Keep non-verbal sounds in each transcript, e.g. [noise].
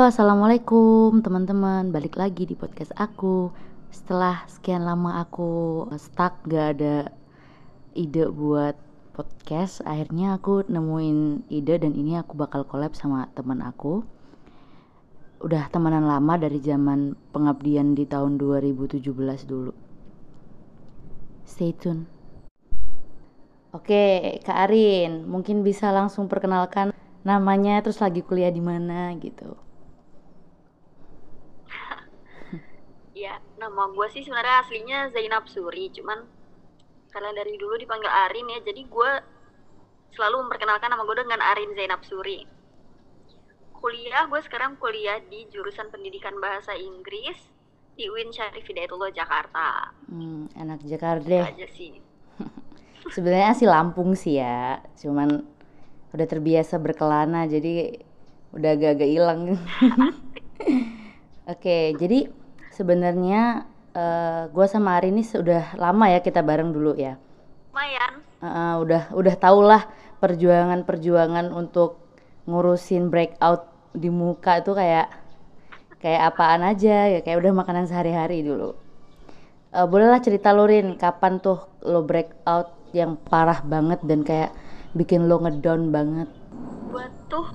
Assalamualaikum teman-teman. Balik lagi di podcast aku. Setelah sekian lama aku stuck, gak ada ide buat podcast, akhirnya aku nemuin ide dan ini aku bakal collab sama teman aku. Udah temenan lama dari zaman pengabdian di tahun 2017 dulu. Stay tune. Oke, Kak Arin, mungkin bisa langsung perkenalkan namanya terus lagi kuliah di mana gitu. Ya, nama gue sih sebenarnya aslinya Zainab Suri, cuman karena dari dulu dipanggil Arin ya, jadi gue selalu memperkenalkan nama gue dengan Arin Zainab Suri. Kuliah, gue sekarang kuliah di jurusan pendidikan bahasa Inggris di UIN Syarif Hidayatullah Jakarta. Hmm, anak Jakarta deh. Aja sih. [laughs] Sebenarnya sih Lampung sih ya, cuman udah terbiasa berkelana jadi udah agak-agak hilang. [laughs] Oke, jadi sebenarnya eh gue sama Ari ini sudah lama ya kita bareng dulu ya. Lumayan. Eh, udah udah tau lah perjuangan-perjuangan untuk ngurusin breakout di muka itu kayak kayak apaan aja ya kayak udah makanan sehari-hari dulu. Eh bolehlah cerita lo Rin, kapan tuh lo breakout yang parah banget dan kayak bikin lo ngedown banget? Gue tuh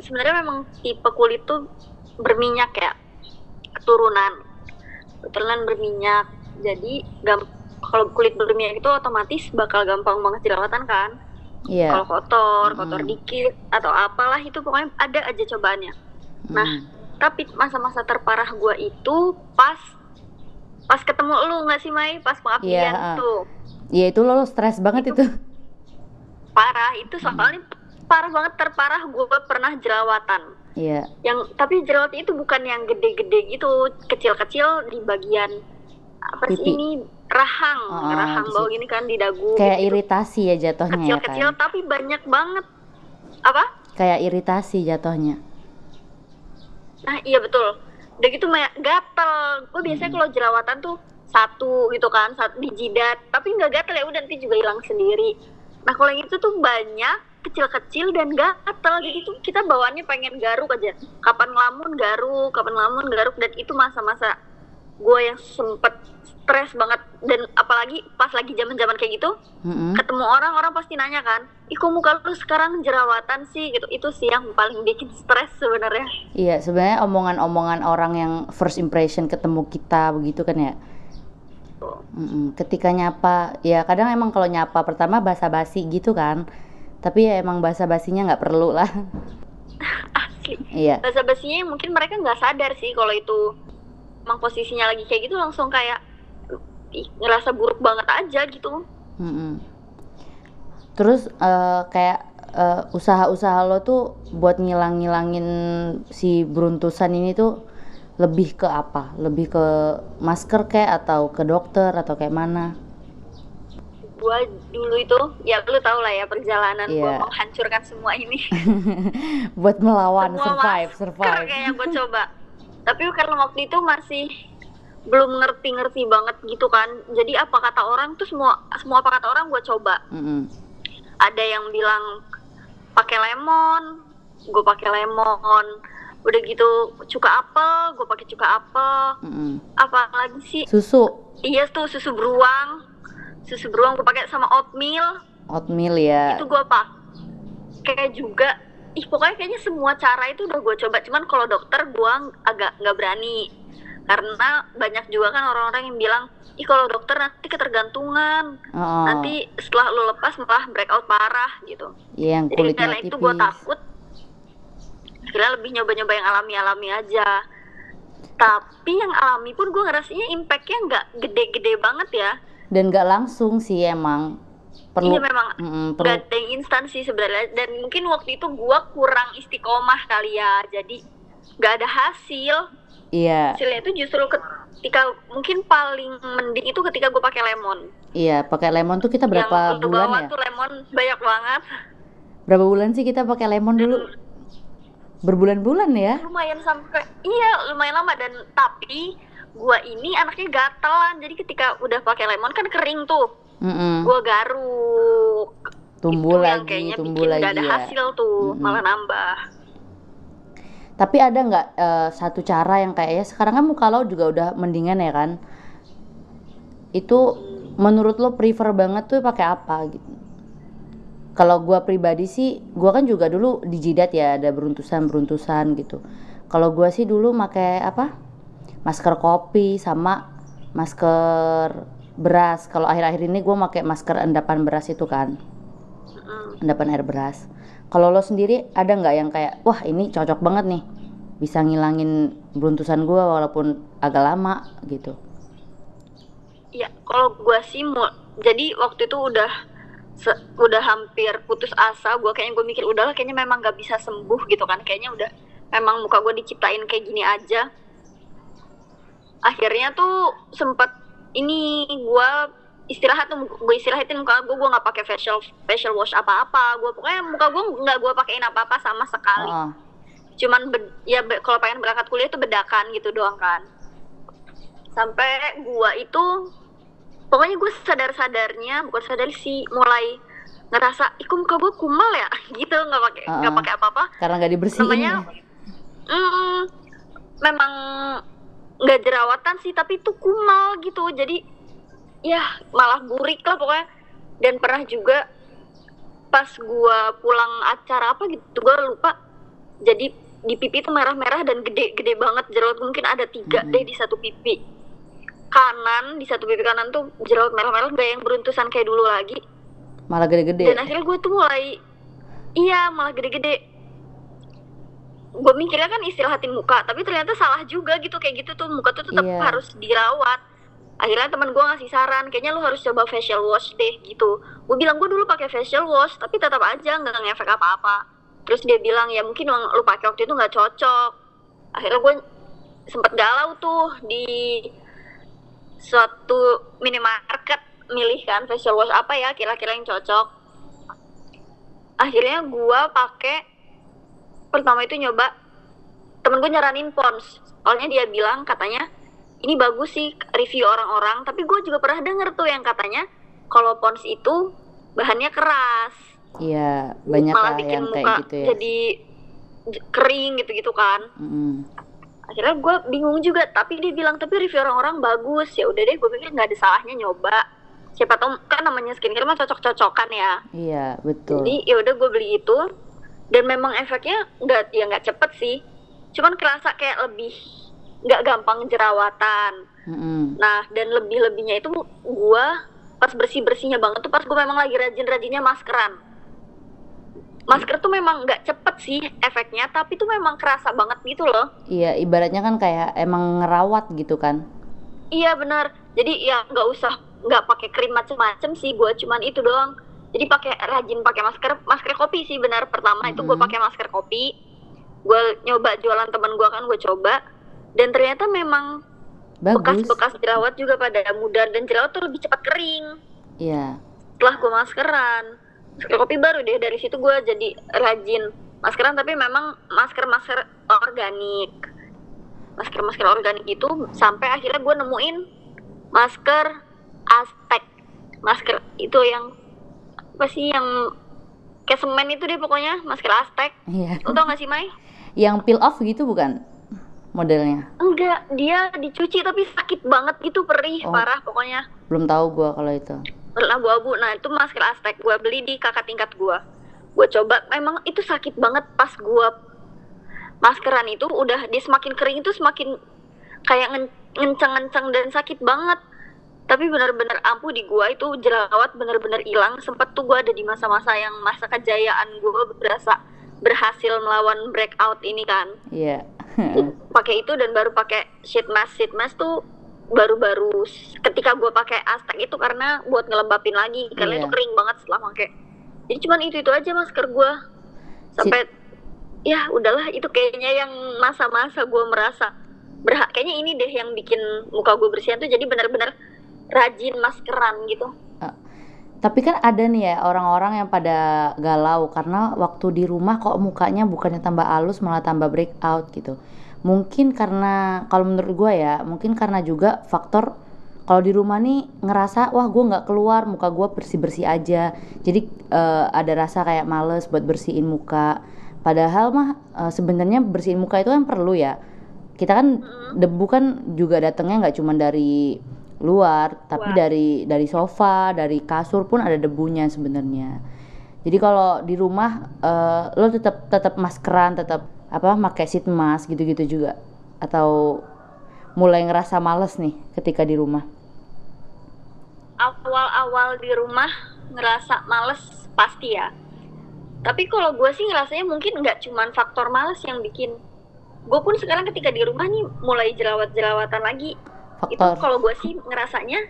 sebenarnya memang tipe kulit tuh berminyak ya, keturunan. Keturunan berminyak. Jadi kalau kulit berminyak itu otomatis bakal gampang banget jerawatan kan. Iya. Kalau kotor, kotor Mm. dikit atau apalah itu pokoknya ada aja cobaannya. Nah, Hmm. tapi masa-masa terparah gua itu pas pas ketemu lu nggak sih Mai? Pas pengabdian Iya, ah. tuh. Iya itu lo stres banget itu. Parah itu soalnya parah banget terparah gua pernah jerawatan. Iya. Yang tapi jerawat itu bukan yang gede-gede gitu, kecil-kecil di bagian apa sih Pipi. ini rahang, Ah, rahang bawah gini kan di dagu. Kayak gitu. iritasi ya jatuhnya ya Kecil-kecil kan. tapi banyak banget. Apa? Kayak iritasi jatuhnya. Nah iya betul. Udah gitu kayak gatel. Gue biasanya kalau jerawatan tuh satu gitu kan, satu di jidat. Tapi nggak gatel ya udah nanti juga hilang sendiri. Nah kalau yang itu tuh banyak kecil-kecil dan gatel jadi tuh kita bawaannya pengen garuk aja. Kapan ngelamun garuk, kapan ngelamun garuk dan itu masa-masa gue yang sempet stres banget dan apalagi pas lagi zaman-zaman kayak gitu Mm-mm. ketemu orang orang pasti nanya kan, ih kok muka lu sekarang jerawatan sih gitu itu sih yang paling bikin stres sebenarnya. Iya sebenarnya omongan-omongan orang yang first impression ketemu kita begitu kan ya. Mm-mm. Ketika nyapa, ya kadang emang kalau nyapa pertama basa-basi gitu kan. Tapi ya emang basa-basinya nggak perlu lah. [laughs] Asli. Iya. bahasa basinya mungkin mereka nggak sadar sih kalau itu emang posisinya lagi kayak gitu langsung kayak ngerasa buruk banget aja gitu Mm-mm. Terus eh, kayak eh, usaha-usaha lo tuh buat ngilang-ngilangin si beruntusan ini tuh lebih ke apa? Lebih ke masker kayak atau ke dokter atau kayak mana? Gua dulu itu ya lu tau lah ya perjalanan gua Iya. menghancurkan semua ini. [laughs] Buat melawan Semua survive, survive. kayaknya gua coba. Tapi karena waktu itu masih belum ngerti-ngerti banget gitu kan. Jadi apa kata orang tuh semua semua apa kata orang gua coba. Mm-mm. ada yang bilang pakai lemon. Gue pakai lemon. Udah gitu cuka apel. Gue pakai cuka apel. Mm-mm. apa lagi sih? Susu, iya tuh susu beruang susu beruang gue pakai sama oatmeal. Oatmeal ya. itu gue apa kayak juga. Ih pokoknya kayaknya semua cara itu udah gue coba. Cuman kalau dokter gue agak nggak berani. Karena banyak juga kan orang-orang yang bilang ih kalau dokter nanti ketergantungan. Oh, nanti setelah lo lepas malah breakout parah gitu. Iya yang jadi karena itu gue takut. Akhirnya lebih nyoba-nyoba yang alami-alami aja. Tapi yang alami pun gue ngerasanya impactnya nggak gede-gede banget ya Dan gak langsung sih emang. Perlu iya memang nggak perlu ada yang instan sih sebenarnya dan mungkin waktu itu gue kurang istiqomah kali ya jadi nggak ada hasil iya, hasilnya itu justru ketika mungkin paling mending itu ketika gue pakai lemon iya pakai lemon tuh kita berapa yang bulan bawa ya? tuh lemon banyak banget Berapa bulan sih kita pakai lemon dulu? Berbulan-bulan ya? lumayan sampai iya lumayan lama dan tapi gua ini anaknya gatelan jadi ketika udah pakai lemon kan kering tuh Mm-mm. gua garuk Tumbuh Itu yang lagi, kayaknya tumbuh bikin lagi nggak ada ya. hasil tuh Mm-mm. malah nambah Tapi ada nggak eh, satu cara yang kayaknya sekarang kan muka lo juga udah mendingan ya kan? Itu menurut lo prefer banget tuh pakai apa gitu? Kalau gua pribadi sih, gua kan juga dulu di jidat ya ada beruntusan-beruntusan gitu. Kalau gua sih dulu pakai apa? Masker kopi sama masker beras. Kalau akhir-akhir ini gua pakai masker endapan beras itu kan, endapan air beras. Kalau lo sendiri ada nggak yang kayak, wah ini cocok banget nih, bisa ngilangin beruntusan gua walaupun agak lama gitu. Ya, kalau gua sih mau jadi waktu itu udah se- udah hampir putus asa, gua kayaknya gue mikir udahlah kayaknya memang gak bisa sembuh gitu kan. Kayaknya udah memang muka gue diciptain kayak gini aja. Akhirnya tuh sempet ini gua istirahat tuh gue istirahatin muka gue gue nggak pakai facial facial wash apa-apa gue pokoknya muka gue nggak gue pakein apa-apa sama sekali Oh, cuman bed- ya be- kalau pengen berangkat kuliah itu bedakan gitu doang kan sampai gua itu pokoknya gue sadar sadarnya bukan sadar sih mulai ngerasa iku muka gue kumal ya [laughs] gitu nggak pakai nggak Uh-uh. pakai apa-apa karena nggak dibersihin. namanya ya. mm, memang nggak jerawatan sih tapi itu kumal gitu. Jadi ya malah burik lah pokoknya. Dan pernah juga pas gua pulang acara apa gitu gua lupa. Jadi di pipi itu merah-merah dan gede-gede banget jerawat. Mungkin ada tiga deh di satu pipi. Kanan di satu pipi kanan tuh jerawat merah-merah gak yang beruntusan kayak dulu lagi. Malah gede-gede. dan akhirnya gue tuh mulai iya malah gede-gede gue mikirnya kan istirahatin muka tapi ternyata salah juga gitu kayak gitu tuh. Muka tuh tetap Iya. harus dirawat. Akhirnya teman gue ngasih saran kayaknya lu harus coba facial wash deh gitu. Gue bilang gue dulu pakai facial wash tapi tetap aja nggak ngefek apa-apa. Terus dia bilang ya mungkin lu pakai waktu itu nggak cocok. Akhirnya gue sempet galau tuh di suatu minimarket milih kan facial wash apa ya kira-kira yang cocok. Akhirnya gua pakai pertama itu nyoba temen gue nyaranin Pons. Soalnya dia bilang katanya ini bagus sih review orang-orang tapi gue juga pernah denger tuh yang katanya kalau Pons itu bahannya keras. Iya, banyak malah lah bikin yang muka kayak gitu ya. jadi kering gitu-gitu kan. Mm-mm. akhirnya gue bingung juga tapi dia bilang tapi review orang-orang bagus. Ya udah deh gue pikir nggak ada salahnya nyoba. Siapa tahu kan namanya skincare mah cocok-cocokan ya. Iya, betul. jadi ya udah gue beli itu dan memang efeknya nggak ya nggak cepet sih cuman kerasa kayak lebih nggak gampang jerawatan Mm-mm. nah dan lebih lebihnya itu gue pas bersih bersihnya banget tuh pas gue memang lagi rajin rajinnya maskeran masker tuh memang nggak cepet sih efeknya tapi tuh memang kerasa banget gitu loh Iya, ibaratnya kan kayak emang ngerawat gitu kan. Iya benar. Jadi ya nggak usah nggak pakai krim macem-macem sih. Gue cuman itu doang. Jadi pakai rajin pakai masker masker kopi sih benar. Pertama itu gue Mhm. pakai masker kopi. Gue nyoba jualan teman gue kan gue coba. Dan ternyata memang bekas-bekas jerawat juga pada mudar dan jerawat tuh lebih cepat kering. Iya. Setelah gue maskeran, masker kopi baru deh dari situ gue jadi rajin maskeran tapi memang masker-masker organik masker-masker organik itu sampai akhirnya gue nemuin masker Aztec masker itu yang apa sih yang kayak semen itu deh pokoknya masker Aztec Iya. lo tau gak sih Mai? Yang peel off gitu bukan modelnya? enggak dia dicuci tapi sakit banget gitu perih Oh. parah pokoknya Belum tahu gua kalau itu. abu-abu nah itu masker Aztec gue beli di kakak tingkat gue gue coba memang itu sakit banget pas gue maskeran itu udah dia semakin kering itu semakin kayak ngen- ngenceng-ngenceng dan sakit banget tapi benar-benar ampuh di gua itu jerawat benar-benar hilang. Sempet tuh gua ada di masa-masa yang masa kejayaan gua berasa berhasil melawan breakout ini kan. Iya. pakai itu dan baru pakai sheet mask. Sheet mask tuh baru-baru ketika gue pakai Aztec itu karena buat ngelembapin lagi karena Iya. itu kering banget setelah pakai. Jadi cuman itu itu aja masker gue sampai ya udahlah itu kayaknya yang masa-masa gue merasa berhak kayaknya ini deh yang bikin muka gue bersihan tuh. Jadi benar-benar rajin maskeran gitu Tapi kan ada nih ya orang-orang yang pada galau karena waktu di rumah kok mukanya bukannya tambah halus malah tambah breakout gitu. Mungkin karena kalau menurut gua ya, mungkin karena juga faktor kalau di rumah nih ngerasa wah gua nggak keluar muka gua bersih-bersih aja. Jadi eh, ada rasa kayak males buat bersihin muka. padahal mah uh, sebenarnya bersihin muka itu kan perlu ya kita kan debu kan juga datangnya nggak cuma dari luar tapi Luar. dari dari sofa dari kasur pun ada debunya sebenarnya. Jadi kalau di rumah eh, lo tetap tetap maskeran tetap apa pakai sheet mask gitu-gitu juga? Atau mulai ngerasa males nih ketika di rumah? Awal-awal di rumah ngerasa males pasti ya. Tapi kalau gue sih ngerasanya mungkin nggak cuman faktor males yang bikin. Gue pun sekarang ketika di rumah nih mulai jerawat-jerawatan lagi itu faktor. kalau gue sih ngerasanya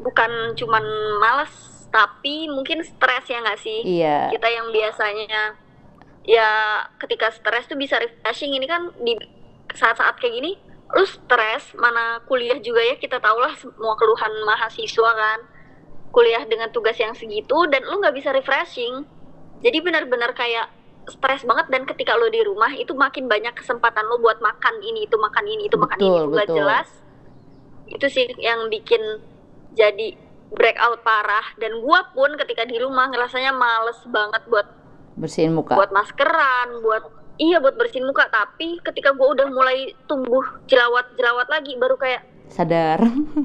bukan cuman males tapi mungkin stres ya nggak sih? Iya. Kita yang biasanya ya ketika stres tuh bisa refreshing. Ini kan di saat-saat kayak gini lu stres mana kuliah juga ya kita tau lah semua keluhan mahasiswa kan. Kuliah dengan tugas yang segitu dan lu nggak bisa refreshing. Jadi benar-benar kayak stres banget dan ketika lu di rumah itu makin banyak kesempatan lu buat makan ini itu makan ini itu makan ini. Itu nggak betul. jelas itu sih yang bikin jadi breakout parah dan gua pun ketika di rumah ngerasanya males banget buat bersihin muka buat maskeran, buat iya buat bersihin muka. Tapi ketika gue udah mulai tumbuh jerawat-jerawat lagi, baru kayak sadar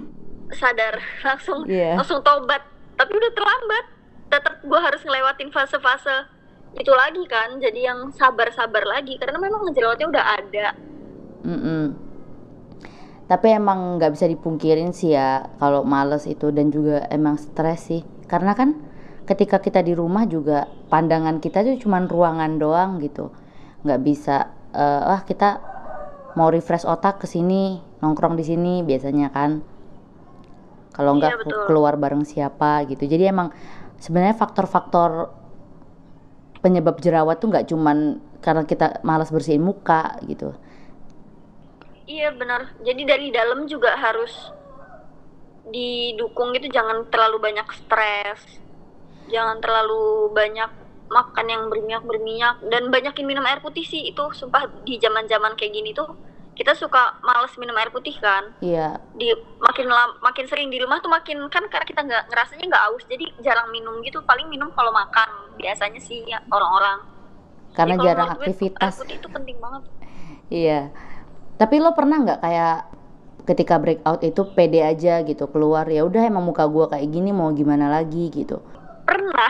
[laughs] sadar [laughs] langsung Iya. langsung tobat. Tapi udah terlambat. Tetap gue harus ngelewatin fase-fase itu lagi kan. Jadi yang sabar-sabar lagi karena memang jerawatnya udah ada. Mm-mm. Tapi emang nggak bisa dipungkirin sih ya kalau males itu dan juga emang stres sih. Karena kan ketika kita di rumah juga pandangan kita tuh cuman ruangan doang gitu. Nggak bisa eh, wah kita mau refresh otak ke sini, nongkrong di sini biasanya kan. Kalau nggak Iya, betul. keluar bareng siapa gitu. Jadi emang sebenarnya faktor-faktor penyebab jerawat tuh nggak cuman karena kita malas bersihin muka gitu. Iya benar. Jadi dari dalam juga harus didukung gitu jangan terlalu banyak stres. Jangan terlalu banyak makan yang berminyak berminyak dan banyakin minum air putih sih itu sumpah di zaman-zaman kayak gini tuh kita suka males minum air putih kan Iya, di makin lam- makin sering di rumah tuh makin kan karena kita nggak ngerasanya nggak aus jadi jarang minum gitu paling minum kalau makan biasanya sih ya, orang-orang karena Jadi kalau jarang aktivitas. air putih itu penting banget Iya. Tapi lo pernah nggak kayak ketika breakout itu pede aja gitu keluar ya udah emang muka gua kayak gini mau gimana lagi gitu. pernah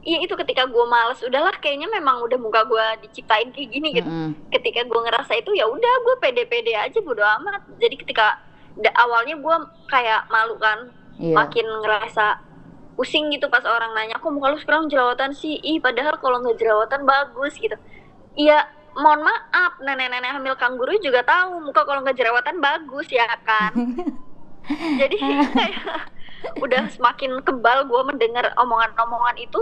iya itu ketika gue males udahlah kayaknya memang udah muka gue diciptain kayak gini gitu Mm-mm. ketika gue ngerasa itu ya udah gue pede-pede aja bodo amat jadi ketika awalnya gue kayak malu kan Iya. makin ngerasa pusing gitu pas orang nanya kok muka lu sekarang jerawatan sih ih padahal kalau nggak jerawatan bagus gitu iya mohon maaf nenek-nenek hamil kangguru juga tahu muka kalau nggak jerawatan bagus ya kan [laughs] jadi kayak udah semakin kebal gue mendengar omongan-omongan itu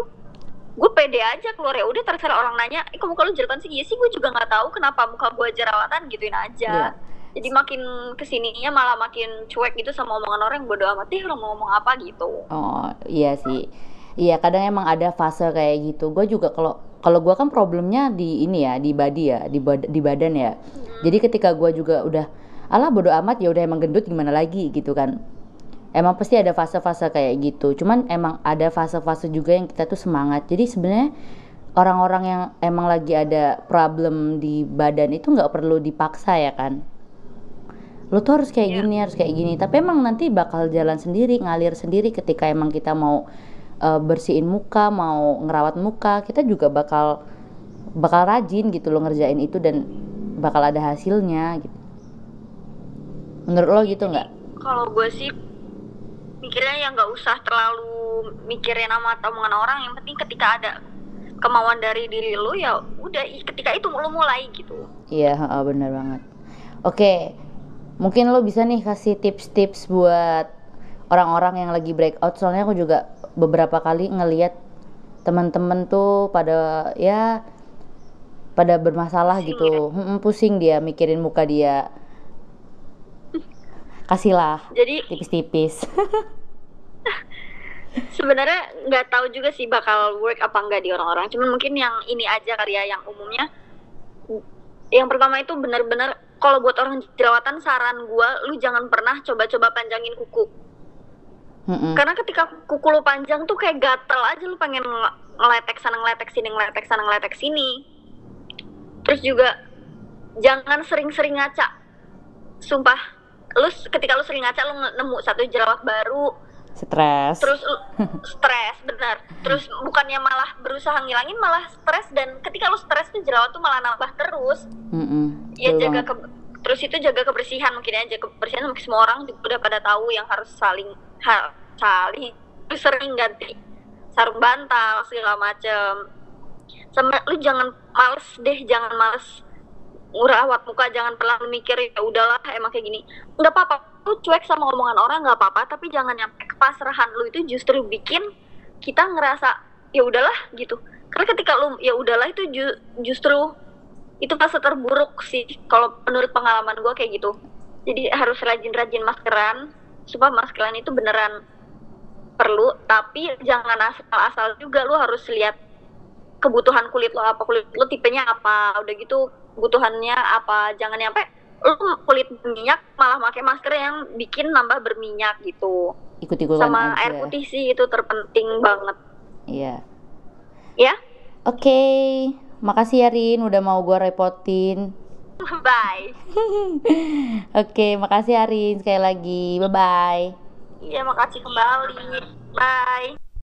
gue pede aja keluar ya udah terserah orang nanya eh kok muka lu jerawatan sih iya sih gue juga nggak tahu kenapa muka gue jerawatan gituin aja Iya. jadi makin ke sininya malah makin cuek gitu sama omongan orang yang bodo amat deh orang mau ngomong apa gitu Oh iya sih. Iya kadang emang ada fase kayak gitu. Gue juga kalau kalau gua kan problemnya di ini ya di body ya di bad- di badan ya. Jadi ketika gua juga udah alah bodo amat ya udah emang gendut gimana lagi gitu kan. Emang pasti ada fase-fase kayak gitu. Cuman emang ada fase-fase juga yang kita tuh semangat. Jadi sebenarnya orang-orang yang emang lagi ada problem di badan itu nggak perlu dipaksa ya kan. Lo tuh harus kayak Iya. gini, harus kayak gini. Tapi emang nanti bakal jalan sendiri, ngalir sendiri ketika emang kita mau eh, bersihin muka, mau ngerawat muka, kita juga bakal bakal rajin gitu lo ngerjain itu dan bakal ada hasilnya gitu. Menurut lo gitu nggak? kalau gue sih mikirnya ya nggak usah terlalu mikirin sama omongan orang yang penting ketika ada kemauan dari diri lu ya udah ketika itu lu mulai gitu Iya, bener banget. Oke, mungkin lo bisa nih kasih tips-tips buat orang-orang yang lagi breakout. Soalnya aku juga beberapa kali ngeliat teman-teman tuh pada ya pada bermasalah Pusing gitu, Mm-mm, pusing dia mikirin muka dia. Kasihlah jadi tipis-tipis. [laughs] sebenarnya nggak tahu juga sih bakal work apa enggak di orang-orang. Cuman mungkin yang ini aja kali ya yang umumnya. Yang pertama itu benar-benar kalau buat orang jerawatan saran gua lu jangan pernah coba-coba panjangin kuku Mm-mm. karena ketika kuku lu panjang tuh kayak gatel aja lu pengen nge- ngeletek sana ngeletek sini ngeletek sana ngeletek sini. Terus juga jangan sering-sering ngaca. Sumpah lu ketika lu sering ngaca lu nemu satu jerawat baru. Stres. terus [laughs] stres benar. Terus bukannya malah berusaha ngilangin malah stres. Dan ketika lu stres tuh jerawat tuh malah nambah terus. Mm-mm, ya betul jaga ke, terus itu jaga kebersihan mungkin aja. Kebersihan mungkin semua orang juga udah pada tahu yang harus saling ha, saling sering ganti sarung bantal segala macem. Sama lu jangan males deh jangan males ngurawat muka jangan pernah mikir ya udahlah emang kayak gini. Nggak apa-apa lu cuek sama omongan orang nggak apa-apa tapi jangan nyampe kepasrahan lu itu justru bikin kita ngerasa ya udahlah gitu. Karena ketika lu ya udahlah itu ju- justru itu fase terburuk sih kalau menurut pengalaman gue kayak gitu. Jadi harus rajin-rajin maskeran supaya maskeran itu beneran perlu tapi jangan asal-asal juga lu harus lihat kebutuhan kulit lo apa kulit lo tipenya apa udah gitu kebutuhannya apa jangan nyampe lu kulit berminyak malah pakai masker yang bikin nambah berminyak gitu. Ikut-ikutan sama aja. air putih sih itu terpenting banget. Iya. ya? Oke, makasih ya Rin udah mau gue repotin. bye [laughs] Oke, makasih Arin sekali lagi. Bye bye. iya makasih kembali bye